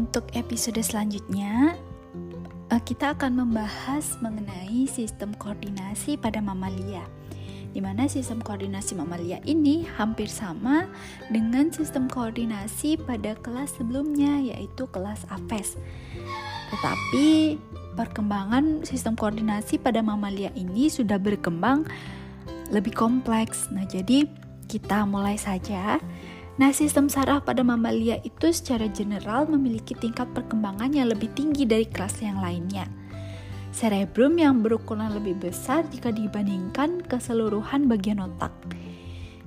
Untuk episode selanjutnya, eh, kita akan membahas mengenai sistem koordinasi pada mamalia. Di mana sistem koordinasi mamalia ini hampir sama dengan sistem koordinasi pada kelas sebelumnya, yaitu kelas APES. Tetapi perkembangan sistem koordinasi pada mamalia ini sudah berkembang lebih kompleks. Nah, jadi kita mulai saja. Nah, sistem saraf pada mamalia itu secara general memiliki tingkat perkembangan yang lebih tinggi dari kelas yang lainnya. Cerebrum yang berukuran lebih besar jika dibandingkan keseluruhan bagian otak.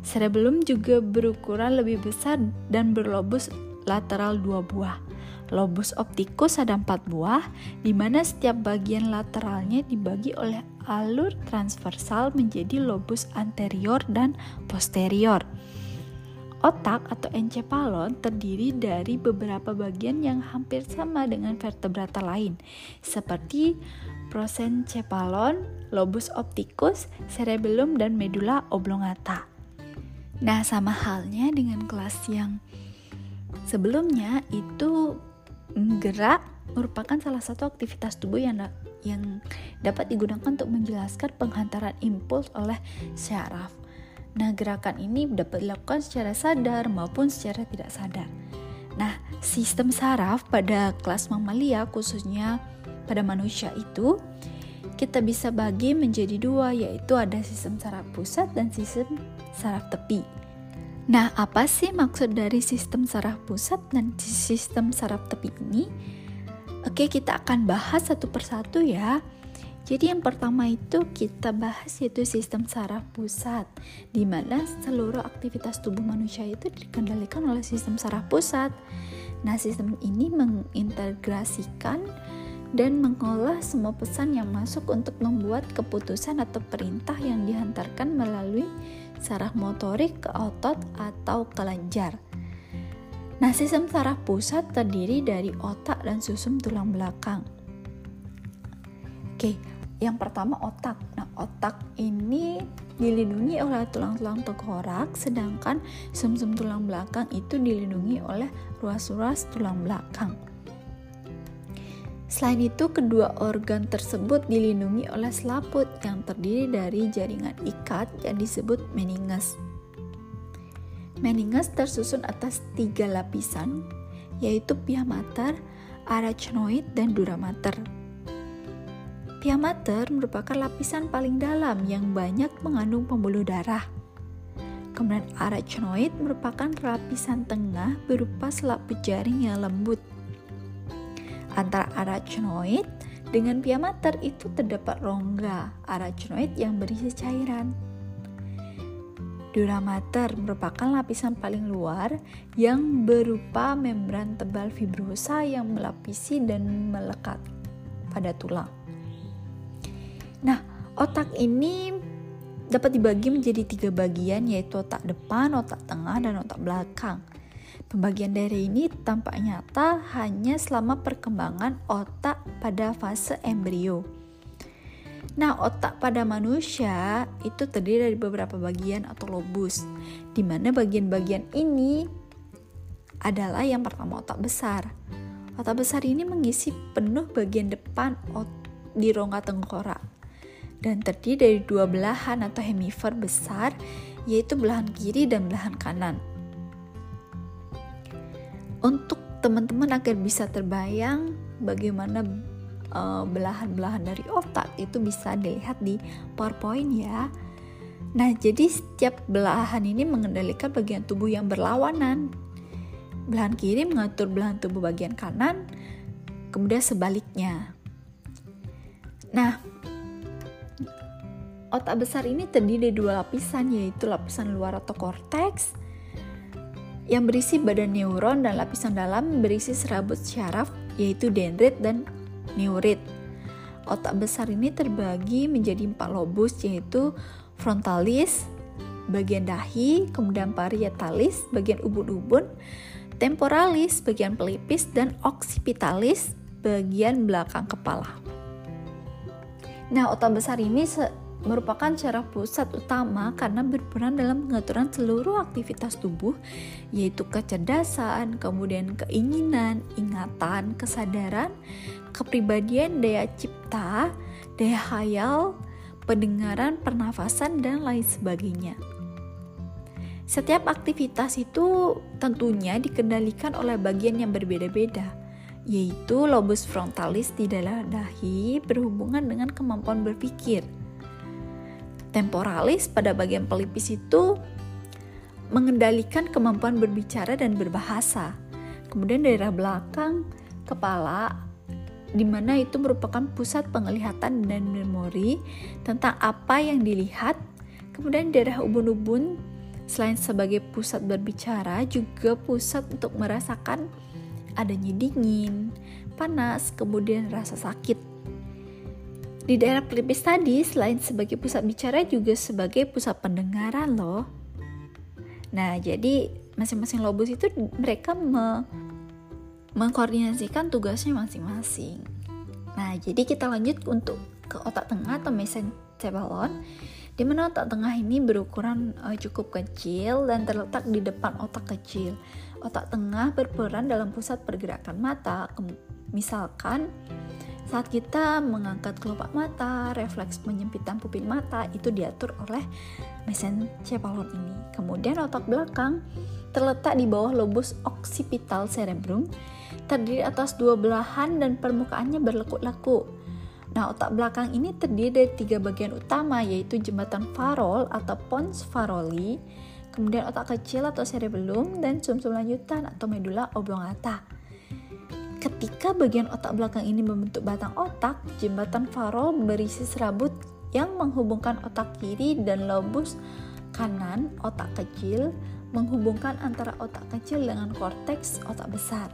Cerebellum juga berukuran lebih besar dan berlobus lateral dua buah. Lobus opticus ada empat buah, di mana setiap bagian lateralnya dibagi oleh alur transversal menjadi lobus anterior dan posterior. Otak atau encephalon terdiri dari beberapa bagian yang hampir sama dengan vertebrata lain, seperti prosencephalon, lobus opticus, cerebellum, dan medulla oblongata. Nah, sama halnya dengan kelas yang sebelumnya itu gerak merupakan salah satu aktivitas tubuh yang yang dapat digunakan untuk menjelaskan penghantaran impuls oleh syaraf. Nah, gerakan ini dapat dilakukan secara sadar maupun secara tidak sadar. Nah, sistem saraf pada kelas mamalia khususnya pada manusia itu kita bisa bagi menjadi dua yaitu ada sistem saraf pusat dan sistem saraf tepi. Nah, apa sih maksud dari sistem saraf pusat dan sistem saraf tepi ini? Oke, kita akan bahas satu persatu ya. Jadi yang pertama itu kita bahas yaitu sistem saraf pusat, di mana seluruh aktivitas tubuh manusia itu dikendalikan oleh sistem saraf pusat. Nah, sistem ini mengintegrasikan dan mengolah semua pesan yang masuk untuk membuat keputusan atau perintah yang dihantarkan melalui saraf motorik ke otot atau kelenjar. Nah, sistem saraf pusat terdiri dari otak dan susum tulang belakang. Oke, yang pertama otak. Nah, otak ini dilindungi oleh tulang-tulang tengkorak, sedangkan sumsum -sum tulang belakang itu dilindungi oleh ruas-ruas tulang belakang. Selain itu, kedua organ tersebut dilindungi oleh selaput yang terdiri dari jaringan ikat yang disebut meninges. Meninges tersusun atas tiga lapisan, yaitu pia mater, arachnoid, dan dura mater. Pia mater merupakan lapisan paling dalam yang banyak mengandung pembuluh darah. Kemudian arachnoid merupakan lapisan tengah berupa selaput jaring yang lembut. Antara arachnoid dengan pia mater itu terdapat rongga arachnoid yang berisi cairan. Dura mater merupakan lapisan paling luar yang berupa membran tebal fibrosa yang melapisi dan melekat pada tulang. Otak ini dapat dibagi menjadi tiga bagian yaitu otak depan, otak tengah, dan otak belakang. Pembagian dari ini tampak nyata hanya selama perkembangan otak pada fase embrio. Nah, otak pada manusia itu terdiri dari beberapa bagian atau lobus, di mana bagian-bagian ini adalah yang pertama otak besar. Otak besar ini mengisi penuh bagian depan di rongga tengkorak dan terdiri dari dua belahan atau hemisfer besar, yaitu belahan kiri dan belahan kanan. Untuk teman-teman agar bisa terbayang bagaimana uh, belahan-belahan dari otak itu bisa dilihat di PowerPoint ya. Nah, jadi setiap belahan ini mengendalikan bagian tubuh yang berlawanan. Belahan kiri mengatur belahan tubuh bagian kanan, kemudian sebaliknya. Nah, Otak besar ini terdiri dari dua lapisan yaitu lapisan luar atau korteks yang berisi badan neuron dan lapisan dalam berisi serabut syaraf yaitu dendrit dan neurit. Otak besar ini terbagi menjadi empat lobus yaitu frontalis, bagian dahi, kemudian parietalis, bagian ubun-ubun, temporalis, bagian pelipis, dan occipitalis, bagian belakang kepala. Nah, otak besar ini merupakan syaraf pusat utama karena berperan dalam pengaturan seluruh aktivitas tubuh yaitu kecerdasan, kemudian keinginan, ingatan, kesadaran, kepribadian, daya cipta, daya hayal, pendengaran, pernafasan dan lain sebagainya. Setiap aktivitas itu tentunya dikendalikan oleh bagian yang berbeda-beda, yaitu lobus frontalis di dalam dahi berhubungan dengan kemampuan berpikir temporalis pada bagian pelipis itu mengendalikan kemampuan berbicara dan berbahasa. Kemudian daerah belakang kepala di mana itu merupakan pusat penglihatan dan memori tentang apa yang dilihat. Kemudian daerah ubun-ubun selain sebagai pusat berbicara juga pusat untuk merasakan adanya dingin, panas, kemudian rasa sakit. Di daerah pelipis tadi, selain sebagai pusat bicara juga sebagai pusat pendengaran loh. Nah, jadi masing-masing lobus itu mereka me mengkoordinasikan tugasnya masing-masing. Nah, jadi kita lanjut untuk ke otak tengah atau mesencephalon di mana otak tengah ini berukuran uh, cukup kecil dan terletak di depan otak kecil. Otak tengah berperan dalam pusat pergerakan mata, misalkan saat kita mengangkat kelopak mata, refleks penyempitan pupil mata itu diatur oleh mesencephalon ini. Kemudian otak belakang terletak di bawah lobus occipital cerebrum, terdiri atas dua belahan dan permukaannya berlekuk-lekuk. Nah, otak belakang ini terdiri dari tiga bagian utama yaitu jembatan farol atau pons faroli, kemudian otak kecil atau cerebellum dan sumsum lanjutan atau medula oblongata. Ketika bagian otak belakang ini membentuk batang otak, jembatan farol berisi serabut yang menghubungkan otak kiri dan lobus kanan otak kecil menghubungkan antara otak kecil dengan korteks otak besar.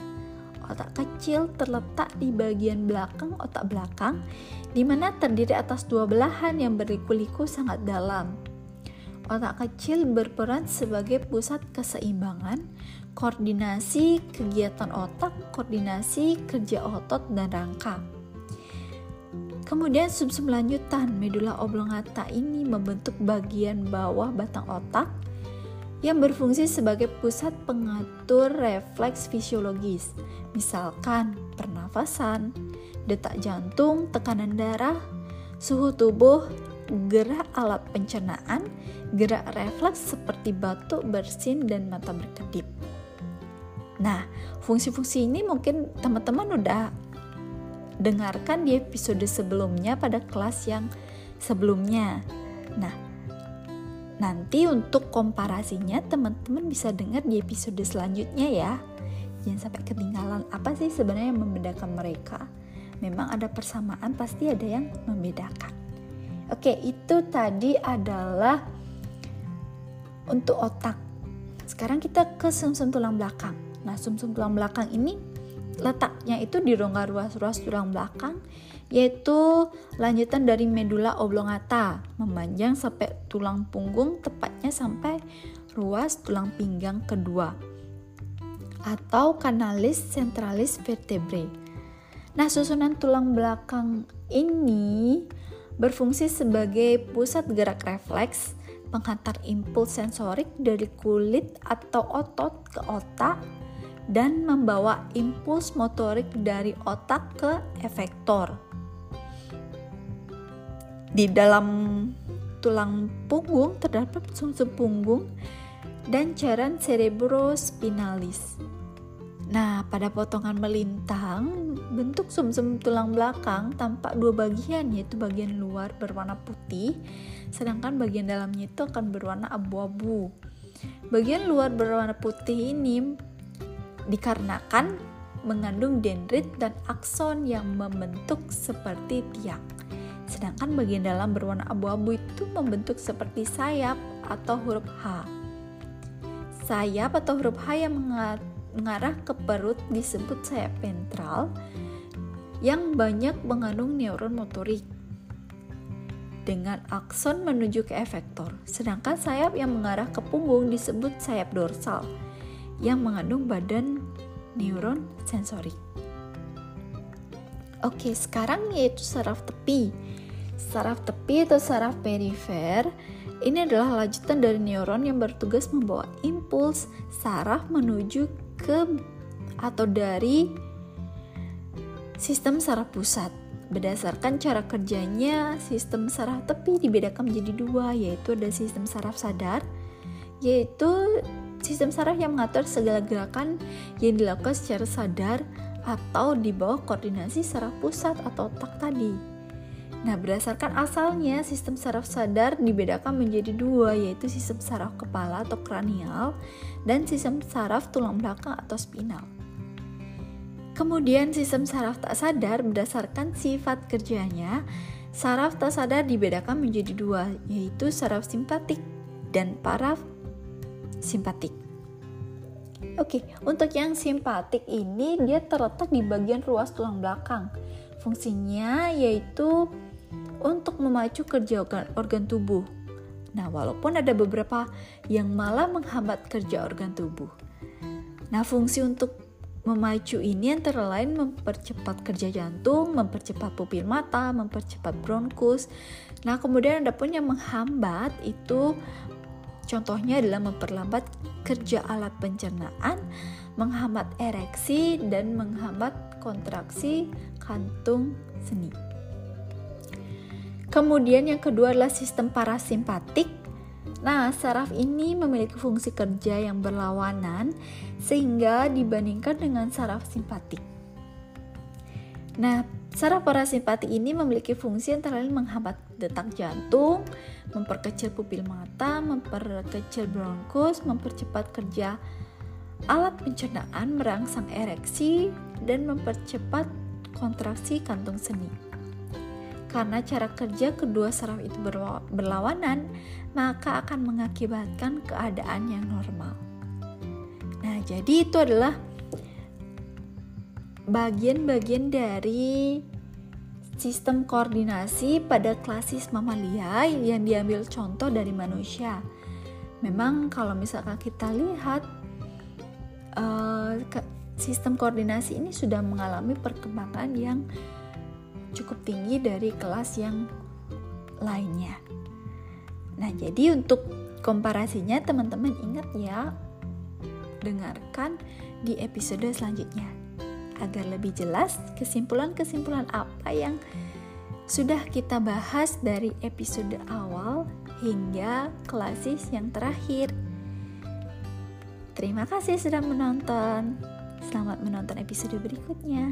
Otak kecil terletak di bagian belakang otak belakang, di mana terdiri atas dua belahan yang berliku-liku sangat dalam. Otak kecil berperan sebagai pusat keseimbangan, koordinasi kegiatan otak, koordinasi kerja otot dan rangka. Kemudian sumsum lanjutan medula oblongata ini membentuk bagian bawah batang otak yang berfungsi sebagai pusat pengatur refleks fisiologis, misalkan pernafasan, detak jantung, tekanan darah, suhu tubuh, gerak alat pencernaan, gerak refleks seperti batuk, bersin, dan mata berkedip. Nah, fungsi-fungsi ini mungkin teman-teman udah dengarkan di episode sebelumnya pada kelas yang sebelumnya. Nah, nanti untuk komparasinya teman-teman bisa dengar di episode selanjutnya ya. Jangan sampai ketinggalan apa sih sebenarnya yang membedakan mereka. Memang ada persamaan, pasti ada yang membedakan. Oke, itu tadi adalah untuk otak. Sekarang kita ke sumsum tulang belakang. Nah, sumsum tulang belakang ini letaknya itu di rongga ruas-ruas tulang belakang yaitu lanjutan dari medula oblongata memanjang sampai tulang punggung tepatnya sampai ruas tulang pinggang kedua atau kanalis centralis vertebrae. Nah, susunan tulang belakang ini berfungsi sebagai pusat gerak refleks penghantar impuls sensorik dari kulit atau otot ke otak dan membawa impuls motorik dari otak ke efektor. Di dalam tulang punggung terdapat sumsum punggung dan cairan cerebrospinalis. Nah, pada potongan melintang, bentuk sumsum tulang belakang tampak dua bagian, yaitu bagian luar berwarna putih, sedangkan bagian dalamnya itu akan berwarna abu-abu. Bagian luar berwarna putih ini dikarenakan mengandung dendrit dan akson yang membentuk seperti tiang. Sedangkan bagian dalam berwarna abu-abu itu membentuk seperti sayap atau huruf H. Sayap atau huruf H yang mengarah ke perut disebut sayap ventral yang banyak mengandung neuron motorik dengan akson menuju ke efektor, sedangkan sayap yang mengarah ke punggung disebut sayap dorsal yang mengandung badan neuron sensorik. Oke, sekarang yaitu saraf tepi. Saraf tepi atau saraf perifer ini adalah lanjutan dari neuron yang bertugas membawa impuls saraf menuju ke atau dari sistem saraf pusat. Berdasarkan cara kerjanya, sistem saraf tepi dibedakan menjadi dua, yaitu ada sistem saraf sadar, yaitu sistem saraf yang mengatur segala gerakan yang dilakukan secara sadar atau di bawah koordinasi saraf pusat atau otak tadi. Nah, berdasarkan asalnya, sistem saraf sadar dibedakan menjadi dua, yaitu sistem saraf kepala atau kranial dan sistem saraf tulang belakang atau spinal. Kemudian sistem saraf tak sadar berdasarkan sifat kerjanya, saraf tak sadar dibedakan menjadi dua, yaitu saraf simpatik dan paraf simpatik. Oke, untuk yang simpatik ini dia terletak di bagian ruas tulang belakang. Fungsinya yaitu untuk memacu kerja organ, tubuh. Nah, walaupun ada beberapa yang malah menghambat kerja organ tubuh. Nah, fungsi untuk memacu ini antara lain mempercepat kerja jantung, mempercepat pupil mata, mempercepat bronkus. Nah, kemudian ada pun yang menghambat itu contohnya adalah memperlambat kerja alat pencernaan, menghambat ereksi dan menghambat kontraksi kantung seni. Kemudian yang kedua adalah sistem parasimpatik. Nah, saraf ini memiliki fungsi kerja yang berlawanan sehingga dibandingkan dengan saraf simpatik. Nah, saraf parasimpatik ini memiliki fungsi antara lain menghambat detak jantung, memperkecil pupil mata, memperkecil bronkus, mempercepat kerja alat pencernaan, merangsang ereksi, dan mempercepat kontraksi kantung seni. Karena cara kerja kedua saraf itu berlawanan, maka akan mengakibatkan keadaan yang normal. Nah, jadi itu adalah bagian-bagian dari sistem koordinasi pada klasis mamalia yang diambil contoh dari manusia. Memang kalau misalkan kita lihat uh, sistem koordinasi ini sudah mengalami perkembangan yang cukup tinggi dari kelas yang lainnya. Nah, jadi untuk komparasinya teman-teman ingat ya, dengarkan di episode selanjutnya agar lebih jelas kesimpulan-kesimpulan apa yang sudah kita bahas dari episode awal hingga klasis yang terakhir. Terima kasih sudah menonton. Selamat menonton episode berikutnya.